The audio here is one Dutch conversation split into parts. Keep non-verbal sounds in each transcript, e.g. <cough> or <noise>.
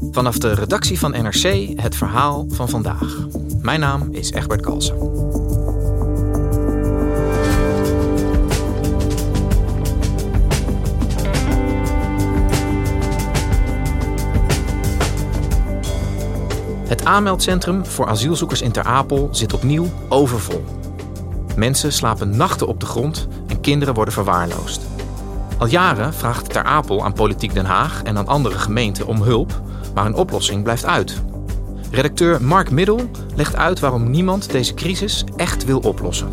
Vanaf de redactie van NRC het verhaal van vandaag. Mijn naam is Egbert Kalsen. Het aanmeldcentrum voor asielzoekers in Ter Apel zit opnieuw overvol. Mensen slapen nachten op de grond en kinderen worden verwaarloosd. Al jaren vraagt Ter Apel aan Politiek Den Haag en aan andere gemeenten om hulp, maar een oplossing blijft uit. Redacteur Mark Middel legt uit waarom niemand deze crisis echt wil oplossen.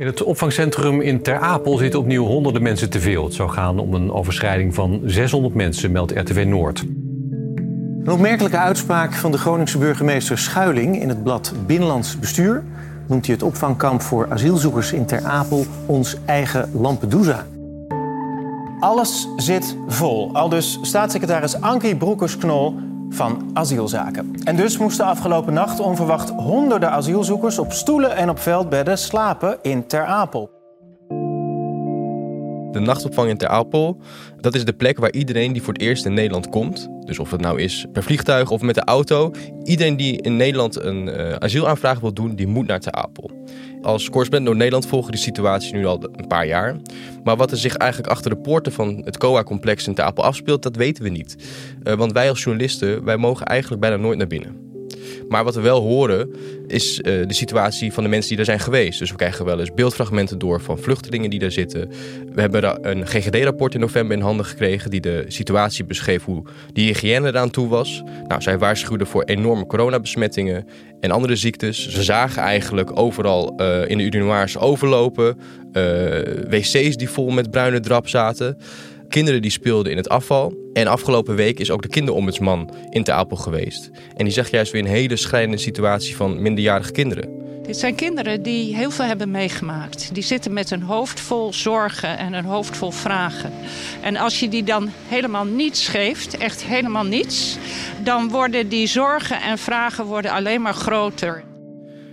In het opvangcentrum in Ter Apel zitten opnieuw honderden mensen te veel. Het zou gaan om een overschrijding van 600 mensen, meldt RTV Noord. Een opmerkelijke uitspraak van de Groningse burgemeester Schuiling in het blad Binnenlands Bestuur noemt hij het opvangkamp voor asielzoekers in Ter Apel ons eigen Lampedusa. Alles zit vol. Al dus staatssecretaris Ankie Broekers-Knol van asielzaken. En dus moesten afgelopen nacht onverwacht honderden asielzoekers op stoelen en op veldbedden slapen in Ter Apel. De nachtopvang in Ter Apel, dat is de plek waar iedereen die voor het eerst in Nederland komt, dus of het nou is per vliegtuig of met de auto, iedereen die in Nederland een uh, asielaanvraag wil doen, die moet naar Ter Apel. Als correspondent door Nederland volgen die situatie nu al een paar jaar. Maar wat er zich eigenlijk achter de poorten van het COA-complex in Ter Apel afspeelt, dat weten we niet. Uh, want wij als journalisten, wij mogen eigenlijk bijna nooit naar binnen. Maar wat we wel horen is uh, de situatie van de mensen die er zijn geweest. Dus we krijgen wel eens beeldfragmenten door van vluchtelingen die daar zitten. We hebben een GGD-rapport in november in handen gekregen die de situatie beschreef hoe die hygiëne eraan toe was. Nou, zij waarschuwden voor enorme coronabesmettingen en andere ziektes. Ze zagen eigenlijk overal uh, in de urinoirs overlopen. Uh, wc's die vol met bruine drap zaten kinderen die speelden in het afval. En afgelopen week is ook de kinderombudsman in Ter Apel geweest. En die zegt juist weer een hele schrijnende situatie van minderjarige kinderen. Dit zijn kinderen die heel veel hebben meegemaakt. Die zitten met een hoofd vol zorgen en een hoofd vol vragen. En als je die dan helemaal niets geeft, echt helemaal niets... dan worden die zorgen en vragen worden alleen maar groter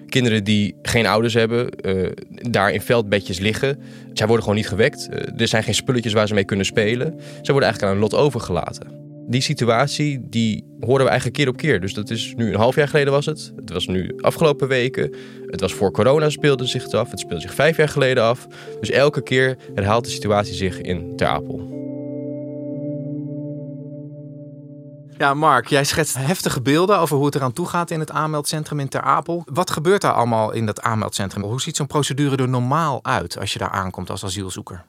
kinderen die geen ouders hebben, uh, daar in veldbedjes liggen. Zij worden gewoon niet gewekt. Uh, er zijn geen spulletjes waar ze mee kunnen spelen. Ze worden eigenlijk aan een lot overgelaten. Die situatie die horen we eigenlijk keer op keer. Dus dat is nu een half jaar geleden was het. Het was nu afgelopen weken. Het was voor corona speelde zich het af. Het speelde zich vijf jaar geleden af. Dus elke keer herhaalt de situatie zich in Ter Apel. Ja, Mark, jij schetst heftige beelden over hoe het eraan toe gaat in het aanmeldcentrum in Ter Apel. Wat gebeurt daar allemaal in dat aanmeldcentrum? Hoe ziet zo'n procedure er normaal uit als je daar aankomt als asielzoeker?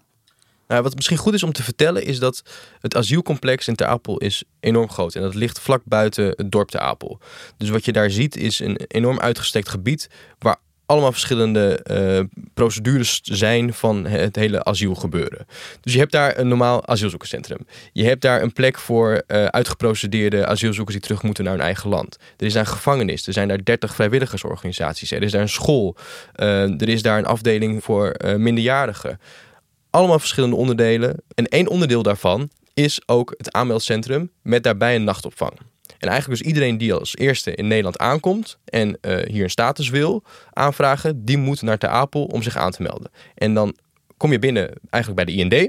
Nou, wat misschien goed is om te vertellen is dat het asielcomplex in Ter Apel is enorm groot. En dat ligt vlak buiten het dorp Ter Apel. Dus wat je daar ziet is een enorm uitgestrekt gebied waar allemaal verschillende uh, procedures zijn van het hele asielgebeuren. Dus je hebt daar een normaal asielzoekerscentrum. Je hebt daar een plek voor uh, uitgeprocedeerde asielzoekers die terug moeten naar hun eigen land. Er is daar een gevangenis. Er zijn daar 30 vrijwilligersorganisaties. Er is daar een school. Uh, er is daar een afdeling voor minderjarigen. Allemaal verschillende onderdelen. En één onderdeel daarvan is ook het aanmeldcentrum met daarbij een nachtopvang. En eigenlijk dus iedereen die als eerste in Nederland aankomt en uh, hier een status wil aanvragen, die moet naar Ter Apel om zich aan te melden. En dan kom je binnen eigenlijk bij de IND, uh,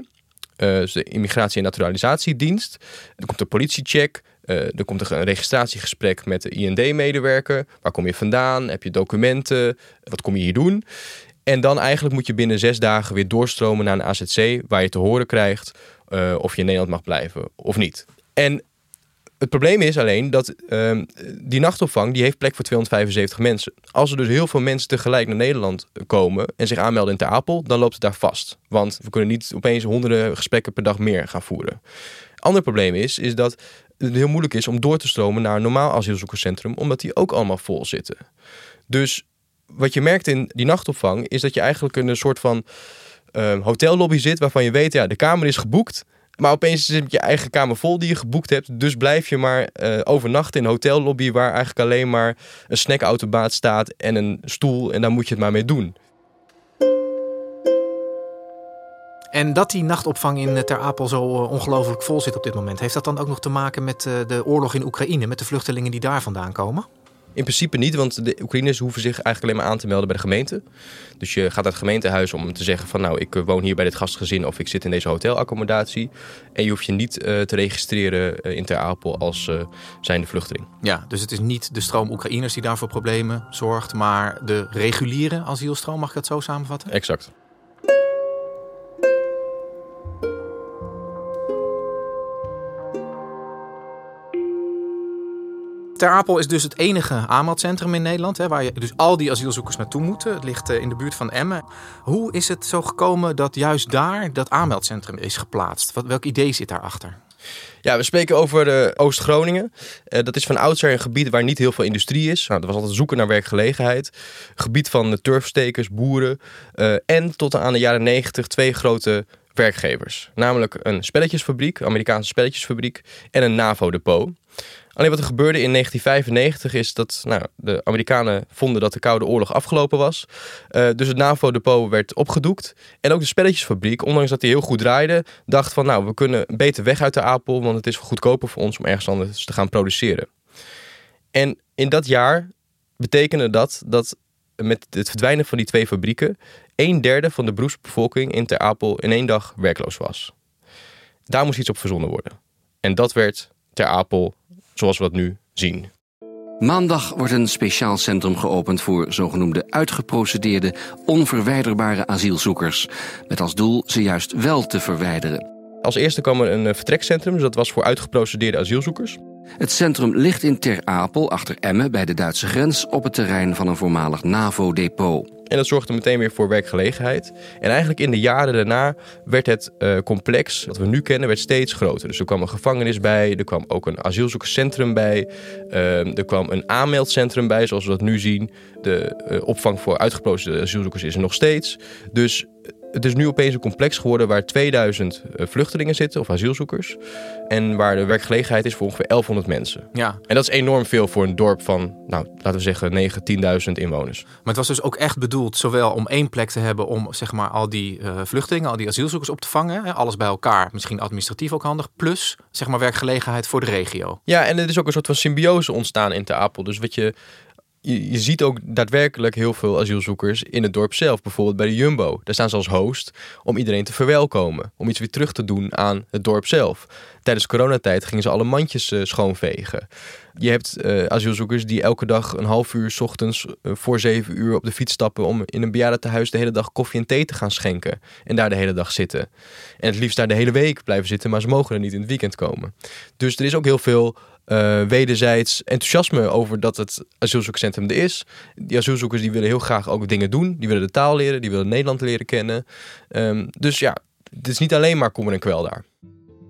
dus de Immigratie- en Naturalisatiedienst. Dan komt de politiecheck. Uh, er komt een registratiegesprek met de IND-medewerker. Waar kom je vandaan? Heb je documenten? Wat kom je hier doen? En dan eigenlijk moet je binnen zes dagen weer doorstromen naar een AZC... waar je te horen krijgt of je in Nederland mag blijven of niet. En het probleem is alleen dat uh, die nachtopvang die heeft plek voor 275 mensen. Als er dus heel veel mensen tegelijk naar Nederland komen en zich aanmelden in Ter Apel, dan loopt het daar vast. Want we kunnen niet opeens honderden gesprekken per dag meer gaan voeren. Ander probleem is, is dat het heel moeilijk is om door te stromen naar een normaal asielzoekerscentrum, omdat die ook allemaal vol zitten. Dus wat je merkt in die nachtopvang is dat je eigenlijk in een soort van uh, hotellobby zit waarvan je weet, ja, de kamer is geboekt. Maar opeens zit je eigen kamer vol die je geboekt hebt. Dus blijf je maar uh, overnachten in een hotellobby waar eigenlijk alleen maar een snackautomaat staat en een stoel. En daar moet je het maar mee doen. En dat die nachtopvang in eh, Ter Apel zo eh, ongelooflijk vol zit op dit moment, heeft dat dan ook nog te maken met de oorlog in Oekraïne, met de vluchtelingen die daar vandaan komen? In principe niet, want de Oekraïners hoeven zich eigenlijk alleen maar aan te melden bij de gemeente. Dus je gaat naar het gemeentehuis om te zeggen van nou, ik eh, woon hier bij dit gastgezin of ik zit in deze hotelaccommodatie. En je hoeft je niet uh, te registreren uh, in Ter Apel als uh, zijnde vluchteling. Ja, dus het is niet de stroom Oekraïners die daarvoor problemen zorgt, maar de reguliere asielstroom, mag ik dat zo samenvatten? Exact. Ter Apel is dus het enige aanmeldcentrum in Nederland hè, waar je dus al die asielzoekers naartoe moeten. Het ligt in de buurt van Emmen. Hoe is het zo gekomen dat juist daar dat aanmeldcentrum is geplaatst? Wat, welk idee zit daarachter? Ja, we spreken over uh, Oost-Groningen. Uh, dat is van oudsher een gebied waar niet heel veel industrie is. Nou, er was altijd zoeken naar werkgelegenheid. Gebied van turfstekers, boeren. En tot aan de jaren negentig twee grote werkgevers. Namelijk een spelletjesfabriek, Amerikaanse spelletjesfabriek en een NAVO-depot. Alleen wat er gebeurde in 1995 is dat nou, de Amerikanen vonden dat de Koude Oorlog afgelopen was. Uh, dus het NAVO-depot werd opgedoekt. En ook de spelletjesfabriek, ondanks dat die heel goed draaide, dacht van nou, we kunnen beter weg uit de Apel, want het is goedkoper voor ons om ergens anders te gaan produceren. En in dat jaar betekende dat dat met het verdwijnen van die twee fabrieken een derde van de beroepsbevolking in Ter Apel in één dag werkloos was. Daar moest iets op verzonnen worden. En dat werd Ter Apel zoals we dat nu zien. Maandag wordt een speciaal centrum geopend voor zogenoemde uitgeprocedeerde, onverwijderbare asielzoekers. Met als doel ze juist wel te verwijderen. Als eerste kwam er een eh, vertrekcentrum, dus dat was voor uitgeprocedeerde asielzoekers. Het centrum ligt in Ter Apel, achter Emmen, bij de Duitse grens, op het terrein van een voormalig NAVO-depot. En dat zorgde meteen weer voor werkgelegenheid. En eigenlijk in de jaren daarna werd het uh, complex, wat we nu kennen, werd steeds groter. Dus er kwam een gevangenis bij, er kwam ook een asielzoekerscentrum bij, uh, er kwam een aanmeldcentrum bij, zoals we dat nu zien. De uh, opvang voor uitgeprocedeerde asielzoekers is er nog steeds. Dus het is nu opeens een complex geworden waar 2000 eh, vluchtelingen zitten of asielzoekers. En waar de werkgelegenheid is voor ongeveer 1100 mensen. Ja. En dat is enorm veel voor een dorp van, nou, laten we zeggen, 9, 10.000 inwoners. Maar het was dus ook echt bedoeld zowel om één plek te hebben om zeg maar al die uh, vluchtelingen, al die asielzoekers op te vangen. Hè, alles bij elkaar, misschien administratief ook handig. Plus zeg maar werkgelegenheid voor de regio. Ja, en er is ook een soort van symbiose ontstaan in Ter Apel. Dus wat je je, ziet ook daadwerkelijk heel veel asielzoekers in het dorp zelf. Bijvoorbeeld bij de Jumbo. Daar staan ze als host om iedereen te verwelkomen. Om iets weer terug te doen aan het dorp zelf. Tijdens coronatijd gingen ze alle mandjes uh, schoonvegen. Je hebt uh, asielzoekers die elke dag een half uur s ochtends uh, voor zeven uur op de fiets stappen om in een bejaardentehuis de hele dag koffie en thee te gaan schenken. En daar de hele dag zitten. En het liefst daar de hele week blijven zitten, maar ze mogen er niet in het weekend komen. Dus er is ook heel veel uh, wederzijds enthousiasme over dat het asielzoekerscentrum er is. Die asielzoekers die willen heel graag ook dingen doen. Die willen de taal leren, die willen Nederland leren kennen. Um, dus ja, het is niet alleen maar kommer en kwel daar.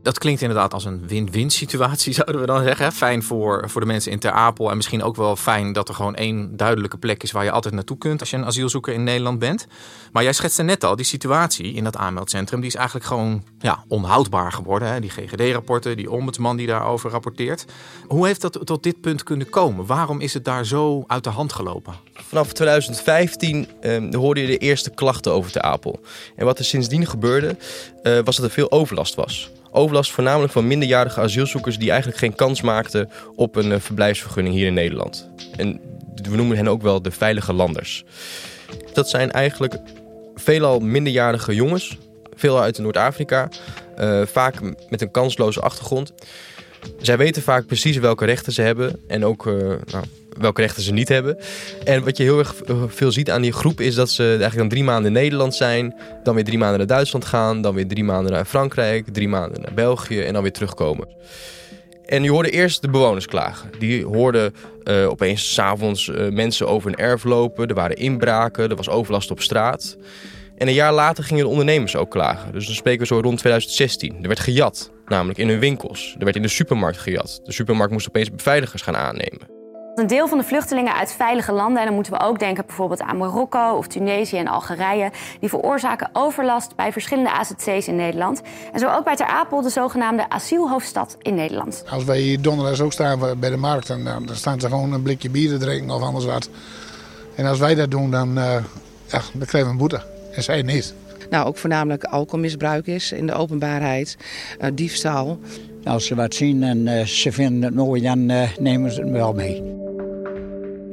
Dat klinkt inderdaad als een win-win situatie, <laughs> zouden we dan zeggen. Fijn voor, voor de mensen in Ter Apel. En misschien ook wel fijn dat er gewoon één duidelijke plek is waar je altijd naartoe kunt als je een asielzoeker in Nederland bent. Maar jij schetste net al, die situatie in dat aanmeldcentrum, die is eigenlijk gewoon ja, onhoudbaar geworden. Hè? Die GGD-rapporten, die ombudsman die daarover rapporteert. Hoe heeft dat tot dit punt kunnen komen? Waarom is het daar zo uit de hand gelopen? Vanaf 2015 eh, hoorde je de eerste klachten over Ter Apel. En wat er sindsdien gebeurde, uh, was dat er veel overlast was. Overlast voornamelijk van minderjarige asielzoekers die eigenlijk geen kans maakten op een uh, verblijfsvergunning hier in Nederland. En we noemen hen ook wel de veilige landers. Dat zijn eigenlijk veelal minderjarige jongens, veelal uit Noord-Afrika, uh, vaak met een kansloze achtergrond. Zij weten vaak precies welke rechten ze hebben en ook uh, nou, welke rechten ze niet hebben. En wat je heel erg veel ziet aan die groep is dat ze eigenlijk dan drie maanden in Nederland zijn, dan weer drie maanden naar Duitsland gaan, dan weer drie maanden naar Frankrijk, drie maanden naar België en dan weer terugkomen. En je hoorde eerst de bewoners klagen. Die hoorden uh, opeens s'avonds uh, mensen over een erf lopen. Er waren inbraken, er was overlast op straat. En een jaar later gingen de ondernemers ook klagen. Dus dan spreken we zo rond 2016. Er werd gejat, namelijk in hun winkels. Er werd in de supermarkt gejat. De supermarkt moest opeens beveiligers gaan aannemen. Een deel van de vluchtelingen uit veilige landen, en dan moeten we ook denken bijvoorbeeld aan Marokko of Tunesië en Algerije, die veroorzaken overlast bij verschillende AZC's in Nederland. En zo ook bij Ter Apel, de zogenaamde asielhoofdstad in Nederland. Als wij hier donderdag ook staan bij de markt, dan, dan staan ze gewoon een blikje bier te drinken of anders wat. En als wij dat doen, dan, uh, ja, dan krijgen we een boete. En zij niet. Nou, ook voornamelijk alcoholmisbruik is in de openbaarheid, uh, diefstal. Als ze wat zien en uh, ze vinden het mooi, dan uh, nemen ze het wel mee.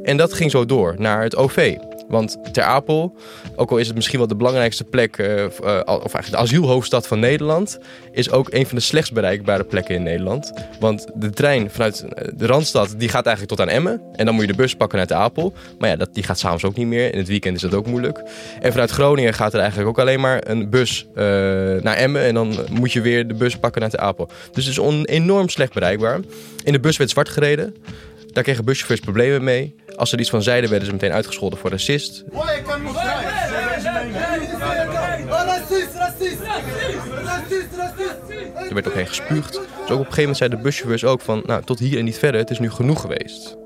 En dat ging zo door naar het OV. Want Ter Apel, ook al is het misschien wel de belangrijkste plek, uh, of eigenlijk de asielhoofdstad van Nederland, is ook een van de slechtst bereikbare plekken in Nederland. Want de trein vanuit de Randstad, die gaat eigenlijk tot aan Emmen. En dan moet je de bus pakken naar Ter Apel. Maar ja, dat, die gaat s'avonds ook niet meer. In het weekend is dat ook moeilijk. En vanuit Groningen gaat er eigenlijk ook alleen maar een bus naar Emmen. En dan moet je weer de bus pakken naar Ter Apel. Dus het is enorm slecht bereikbaar. In de bus werd zwart gereden. Daar kregen buschauffeurs problemen mee. Als ze er iets van zeiden, werden ze meteen uitgescholden voor racist. Er werd ook heen gespuugd. Dus ook op een gegeven moment zeiden de buschauffeurs ook van... nou, tot hier en niet verder, het is nu genoeg geweest.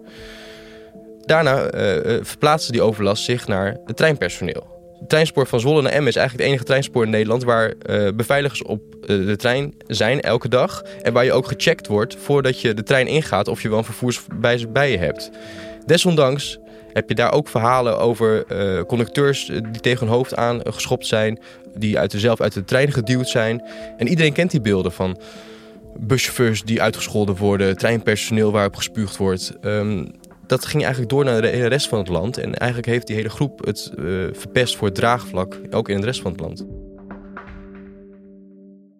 Daarna uh, verplaatste die overlast zich naar het treinpersoneel. Het treinspoor van Zwolle naar Emmen is eigenlijk het enige treinspoor in Nederland... waar uh, beveiligers op uh, de trein zijn elke dag. En waar je ook gecheckt wordt voordat je de trein ingaat... of je wel een vervoersbewijs bij je hebt. Desondanks heb je daar ook verhalen over uh, conducteurs die tegen hun hoofd aangeschopt zijn... die uit de, zelf uit de trein geduwd zijn. En iedereen kent die beelden van buschauffeurs die uitgescholden worden... treinpersoneel waarop gespuugd wordt... Um, dat ging eigenlijk door naar de rest van het land. En eigenlijk heeft die hele groep het uh, verpest voor het draagvlak, ook in de rest van het land.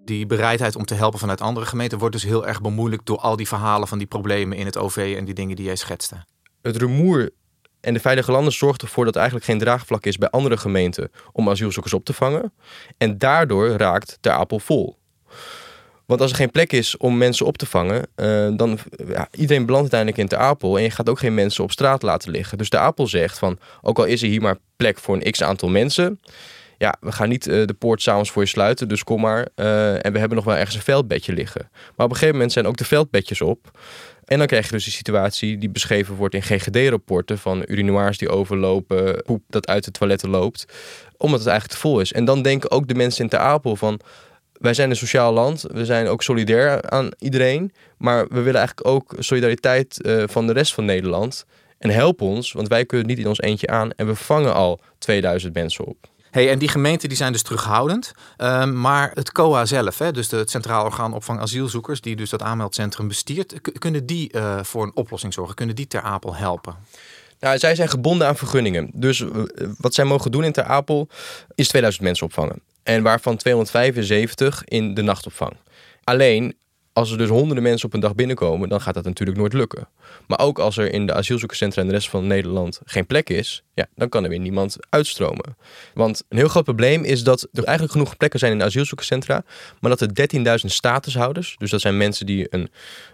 Die bereidheid om te helpen vanuit andere gemeenten wordt dus heel erg bemoeilijkt door al die verhalen van die problemen in het OV en die dingen die jij schetste. Het rumoer en de Veilige Landen zorgt ervoor dat er eigenlijk geen draagvlak is bij andere gemeenten om asielzoekers op te vangen. En daardoor raakt de Apel vol. Want als er geen plek is om mensen op te vangen, uh, dan ja, iedereen belandt uiteindelijk in de Apel en je gaat ook geen mensen op straat laten liggen. Dus de Apel zegt van, ook al is er hier maar plek voor een x aantal mensen, ja, we gaan niet uh, de poort s'avonds voor je sluiten, dus kom maar. Uh, en we hebben nog wel ergens een veldbedje liggen. Maar op een gegeven moment zijn ook de veldbedjes op. En dan krijg je dus die situatie die beschreven wordt in GGD-rapporten van urinoirs die overlopen, poep dat uit de toiletten loopt, omdat het eigenlijk te vol is. En dan denken ook de mensen in Ter Apel van, wij zijn een sociaal land. We zijn ook solidair aan iedereen. Maar we willen eigenlijk ook solidariteit uh, van de rest van Nederland. En help ons, want wij kunnen niet in ons eentje aan. En we vangen al 2000 mensen op. Hey, en die gemeenten die zijn dus terughoudend. Uh, maar het COA zelf, hè, dus het Centraal Orgaan Opvang Asielzoekers, die dus dat aanmeldcentrum bestiert, kunnen die uh, voor een oplossing zorgen? Kunnen die Ter Apel helpen? Nou, zij zijn gebonden aan vergunningen. Dus wat zij mogen doen in Ter Apel is 2000 mensen opvangen. En waarvan 275 in de nachtopvang. Alleen, als er dus honderden mensen op een dag binnenkomen, dan gaat dat natuurlijk nooit lukken. Maar ook als er in de asielzoekerscentra en de rest van Nederland geen plek is, ja, dan kan er weer niemand uitstromen. Want een heel groot probleem is dat er eigenlijk genoeg plekken zijn in de asielzoekerscentra, maar dat er 13.000 statushouders, dus dat zijn mensen die een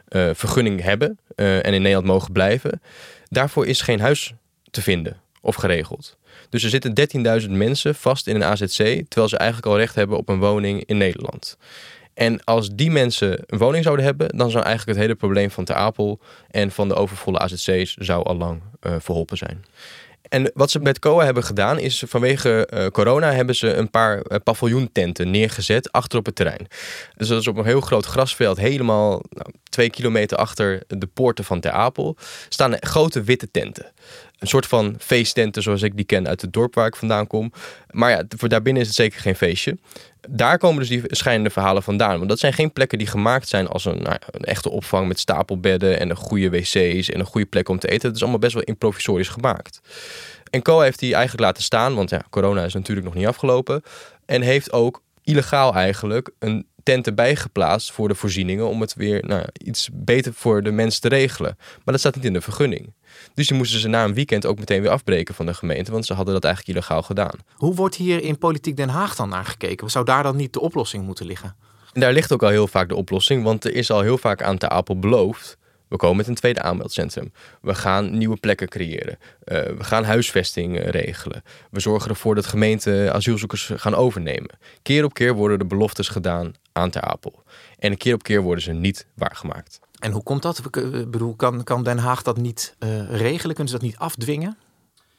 uh, vergunning hebben uh, en in Nederland mogen blijven, daarvoor is geen huis te vinden of geregeld. Dus er zitten 13.000 mensen vast in een AZC, terwijl ze eigenlijk al recht hebben op een woning in Nederland. En als die mensen een woning zouden hebben, dan zou eigenlijk het hele probleem van Ter Apel en van de overvolle AZC's zou al lang uh, verholpen zijn. En wat ze met COA hebben gedaan is vanwege uh, corona hebben ze een paar uh, paviljoententen neergezet achter op het terrein. Dus dat is op een heel groot grasveld, helemaal nou, twee kilometer achter de poorten van Ter Apel, staan grote witte tenten een soort van feesttenten zoals ik die ken uit het dorp waar ik vandaan kom. Maar ja, voor daarbinnen is het zeker geen feestje. Daar komen dus die schijnende verhalen vandaan. Want dat zijn geen plekken die gemaakt zijn als een, nou, echte opvang met stapelbedden en een goede wc's en een goede plek om te eten. Het is allemaal best wel improvisorisch gemaakt. En Co heeft die eigenlijk laten staan, want ja, corona is natuurlijk nog niet afgelopen. En heeft ook illegaal eigenlijk een tenten bijgeplaatst voor de voorzieningen om het weer nou, iets beter voor de mensen te regelen. Maar dat staat niet in de vergunning. Dus die moesten ze na een weekend ook meteen weer afbreken van de gemeente, want ze hadden dat eigenlijk illegaal gedaan. Hoe wordt hier in Politiek Den Haag dan naar gekeken? Zou daar dan niet de oplossing moeten liggen? En daar ligt ook al heel vaak de oplossing, want er is al heel vaak aan Ter Apel beloofd we komen met een tweede aanmeldcentrum. We gaan nieuwe plekken creëren. Uh, we gaan huisvesting uh, regelen. We zorgen ervoor dat gemeenten asielzoekers gaan overnemen. Keer op keer worden de beloftes gedaan aan Ter Apel. En keer op keer worden ze niet waargemaakt. En hoe komt dat? Ik bedoel, kan, kan Den Haag dat niet uh, regelen? Kunnen ze dat niet afdwingen?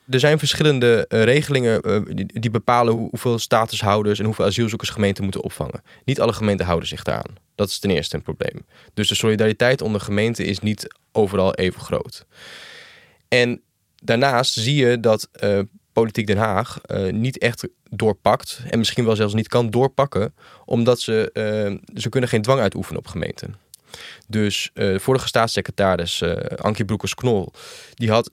er zijn verschillende uh, regelingen die, bepalen hoeveel statushouders en hoeveel asielzoekers gemeenten moeten opvangen. Niet alle gemeenten houden zich daaraan. Dat is ten eerste een probleem. Dus de solidariteit onder gemeenten is niet overal even groot. En daarnaast zie je dat Politiek Den Haag niet echt doorpakt en misschien wel zelfs niet kan doorpakken, omdat ze, ze kunnen geen dwang uitoefenen op gemeenten. Dus de vorige staatssecretaris Ankie Broekers-Knol, die had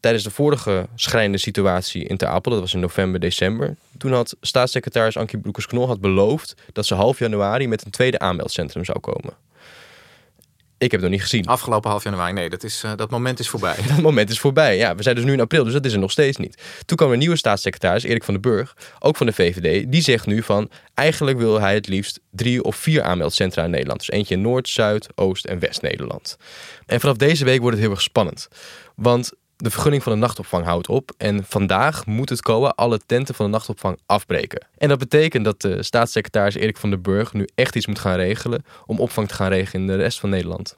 tijdens de vorige schrijnende situatie in Ter Apel, dat was in november, december, toen had staatssecretaris Ankie Broekers-Knol had beloofd dat ze half januari met een tweede aanmeldcentrum zou komen. Ik heb het nog niet gezien. Afgelopen half januari, nee, dat, is, uh, dat moment is voorbij. <laughs> dat moment is voorbij, ja. We zijn dus nu in april, dus dat is er nog steeds niet. Toen kwam een nieuwe staatssecretaris, Erik van den Burg, ook van de VVD. Die zegt nu van, eigenlijk wil hij het liefst drie of vier aanmeldcentra in Nederland. Dus eentje in Noord, Zuid, Oost en West-Nederland. En vanaf deze week wordt het heel erg spannend. Want de vergunning van de nachtopvang houdt op. En vandaag moet het COA alle tenten van de nachtopvang afbreken. En dat betekent dat de staatssecretaris Erik van der Burg nu echt iets moet gaan regelen om opvang te gaan regelen in de rest van Nederland.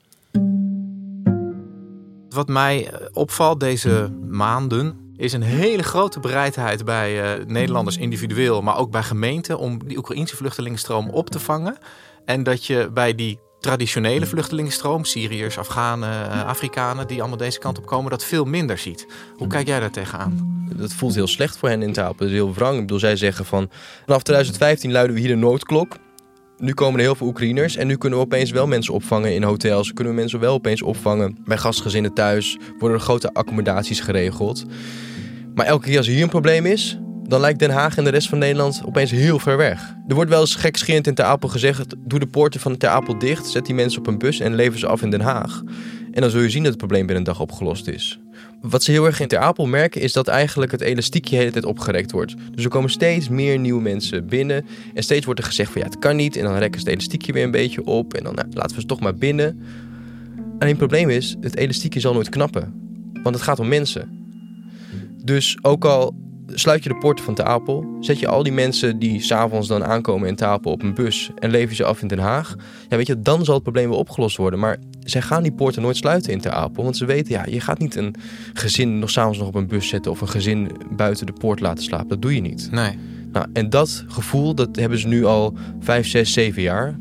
Wat mij eh, opvalt deze maanden is een hele grote bereidheid bij uh, Nederlanders individueel, maar ook bij gemeenten om die Oekraïnse vluchtelingenstroom op te vangen. En dat je bij die traditionele vluchtelingenstroom, Syriërs, Afghanen, eh, Afrikanen, die allemaal deze kant op komen, dat veel minder ziet. Hoe kijk jij daar tegenaan? Dat voelt heel slecht voor hen in taal. Dat is heel wrang. Ik bedoel, zij zeggen van vanaf 2015 luiden we hier de noodklok. Nu komen er heel veel Oekraïners en nu kunnen we opeens wel mensen opvangen in hotels. Kunnen we mensen wel opeens opvangen bij gastgezinnen thuis. Worden er grote accommodaties geregeld. Maar elke keer als er hier een probleem is, dan lijkt Den Haag en de rest van Nederland opeens heel ver weg. Er wordt wel eens gekscherend in Ter Apel gezegd: doe de poorten van Ter Apel dicht, zet die mensen op een bus en lever ze af in Den Haag. En dan zul je zien dat het probleem binnen een dag opgelost is. Wat ze heel erg in Ter Apel merken is dat eigenlijk het elastiekje de hele tijd opgerekt wordt. Dus er komen steeds meer nieuwe mensen binnen. En steeds wordt er gezegd van ja, het kan niet. En dan rekken ze het elastiekje weer een beetje op. En dan nou, laten we ze toch maar binnen. Alleen het probleem is, het elastiekje zal nooit knappen. Want het gaat om mensen. Dus ook al sluit je de poorten van Tapel, zet je al die mensen die s'avonds dan aankomen in Tapel op een bus en lever ze af in Den Haag. Ja, weet je, dan zal het probleem wel opgelost worden. Maar zij gaan die poorten nooit sluiten in Ter Apel, want ze weten, ja, je gaat niet een gezin nog s'avonds nog op een bus zetten of een gezin buiten de poort laten slapen. Dat doe je niet. Nee. Nou, en dat gevoel, dat hebben ze nu al vijf, zes, zeven jaar.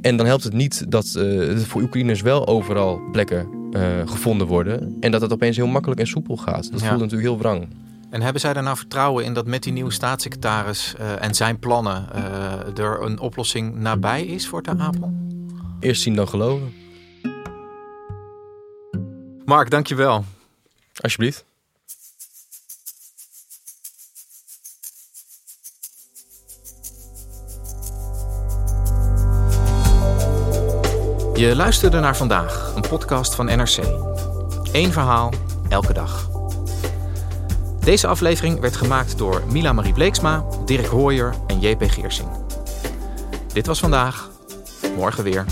En dan helpt het niet dat uh, voor Oekraïners wel overal plekken uh, gevonden worden. En dat het opeens heel makkelijk en soepel gaat. Dat voelt natuurlijk heel wrang. En hebben zij er nou vertrouwen in dat met die nieuwe staatssecretaris uh, en zijn plannen uh, er een oplossing nabij is voor Ter Apel? Eerst zien dan geloven. Mark, dankjewel. Alsjeblieft. Je luisterde naar vandaag, een podcast van NRC. Eén verhaal, elke dag. Deze aflevering werd gemaakt door Mila Marie Bleeksma, Dirk Hooyer en JP Geersing. Dit was vandaag. Morgen weer.